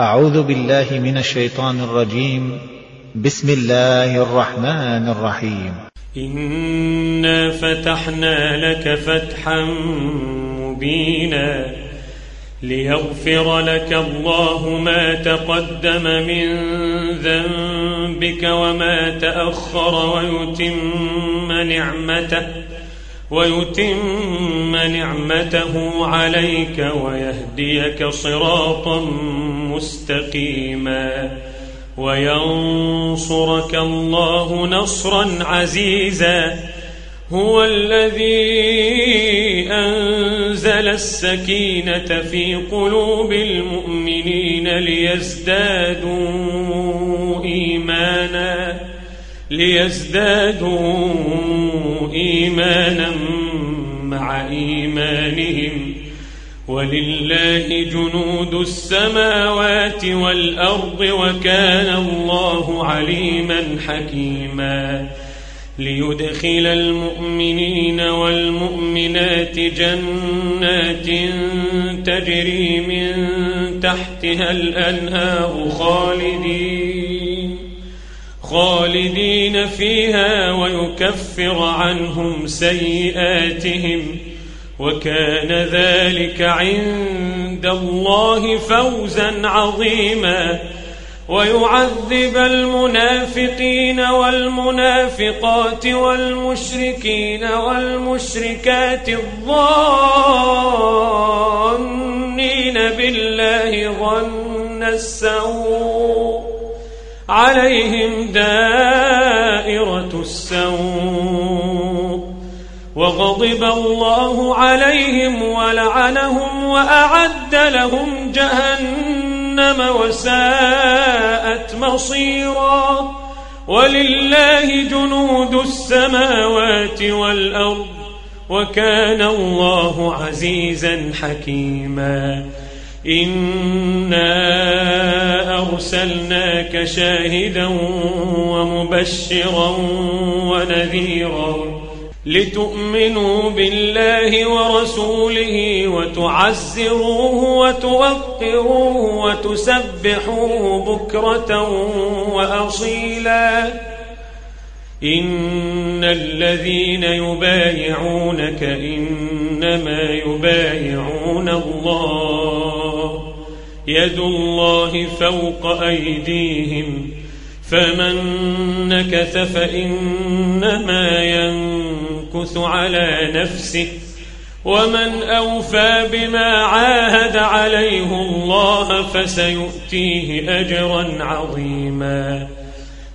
أعوذ بالله من الشيطان الرجيم. بسم الله الرحمن الرحيم. إنا فتحنا لك فتحا مبينا ليغفر لك الله ما تقدم من ذنبك وما تأخر ويتم نعمته. ويتم نعمته عليك ويهديك صراطا مستقيما وينصرك الله نصرا عزيزا هو الذي أنزل السكينة في قلوب المؤمنين ليزدادوا إيمانا ليزدادوا إيمانا مع إيمانهم. ولله جنود السماوات والأرض وكان الله عليما حكيما. ليدخل المؤمنين والمؤمنات جنات تجري من تحتها الأنهار خالدين. خالدين فيها ويكفر عنهم سيئاتهم وكان ذلك عند الله فوزا عظيما. ويعذب المنافقين والمنافقات والمشركين والمشركات الظانين بالله ظن السوء. عليهم دائرة السوء وغضب الله عليهم ولعنهم وأعد لهم جهنم وساءت مصيرا ولله جنود السماوات والأرض وكان الله عزيزا حكيما إنا أرسلناك شاهدا ومبشرا ونذيرا لتؤمنوا بالله ورسوله وتعزروه وتوقروه وتسبحوه بكرة وأصيلا. إن الذين يبايعونك إنما يبايعون الله يد الله فوق أيديهم فمن نكث فإنما ينكث على نفسه ومن أوفى بما عاهد عليه الله فسيؤتيه أجرا عظيما.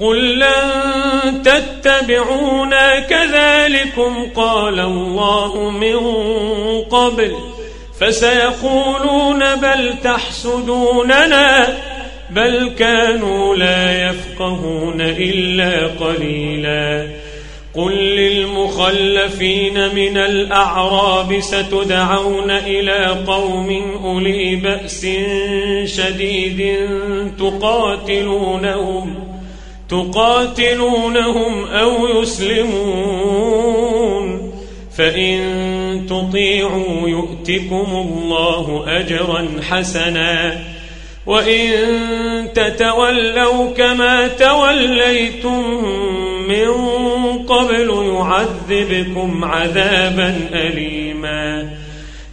قل لن تتبعونا كذلكم قال الله من قبل فسيقولون بل تحسدوننا بل كانوا لا يفقهون إلا قليلا قل للمخلفين من الأعراب ستدعون إلى قوم أولي بأس شديد تقاتلونهم تقاتلونهم أو يسلمون فإن تطيعوا يؤتكم الله أجرا حسنا وإن تتولوا كما توليتم من قبل يعذبكم عذابا أليما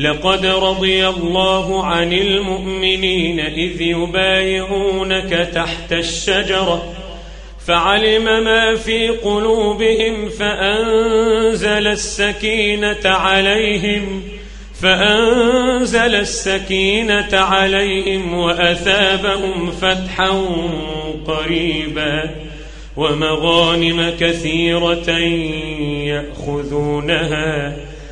لقد رضي الله عن المؤمنين إذ يبايعونك تحت الشجرة فعلم ما في قلوبهم فأنزل السكينة عليهم فأنزل السكينة عليهم وأثابهم فتحا قريبا ومغانم كثيرة يأخذونها.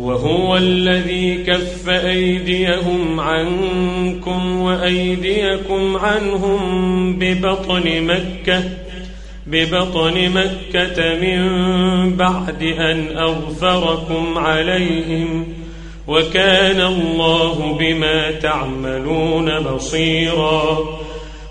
وهو الذي كف أيديهم عنكم وأيديكم عنهم ببطن مكة ببطن مكة من بعد أن أغفركم عليهم. وكان الله بما تعملون بصيراً.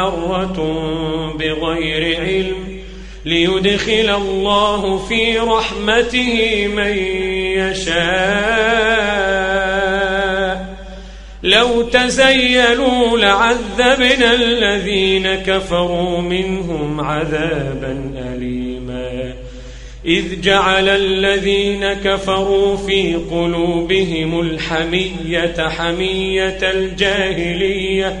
معرة بغير علم ليدخل الله في رحمته من يشاء. لو تزيلوا لعذبنا الذين كفروا منهم عذابا أليما. إذ جعل الذين كفروا في قلوبهم الحمية حمية الجاهلية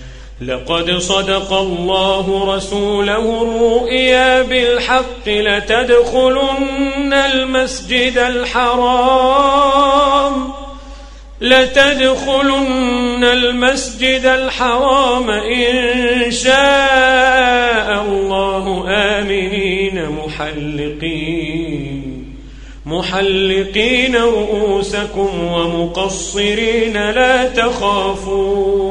لقد صدق الله رسوله الرؤيا بالحق لتدخلن المسجد الحرام لتدخلن المسجد الحرام إن شاء الله آمنين محلقين محلقين رؤوسكم ومقصرين لا تخافون.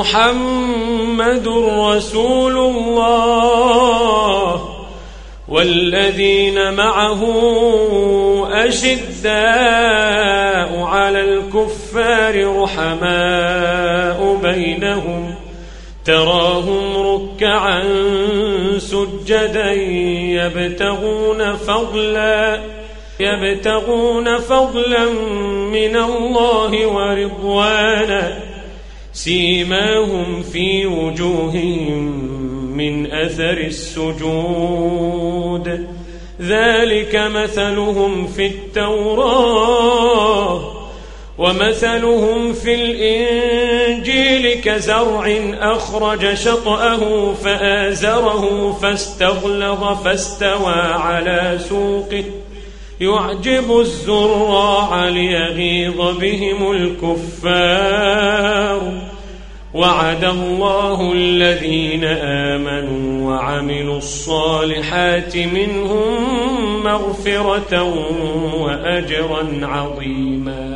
محمد رسول الله والذين معه أشداء على الكفار رحماء بينهم تراهم ركعا سجدا يبتغون فضلا يبتغون فضلا من الله ورضوانا سيماهم في وجوههم من أثر السجود. ذلك مثلهم في التوراة ومثلهم في الإنجيل كزرع أخرج شطأه فآزره فاستغلظ فاستوى على سوقه. يعجب الزراع ليغيظ بهم الكفار. وعد الله الذين آمنوا وعملوا الصالحات منهم مغفرة وأجرا عظيما.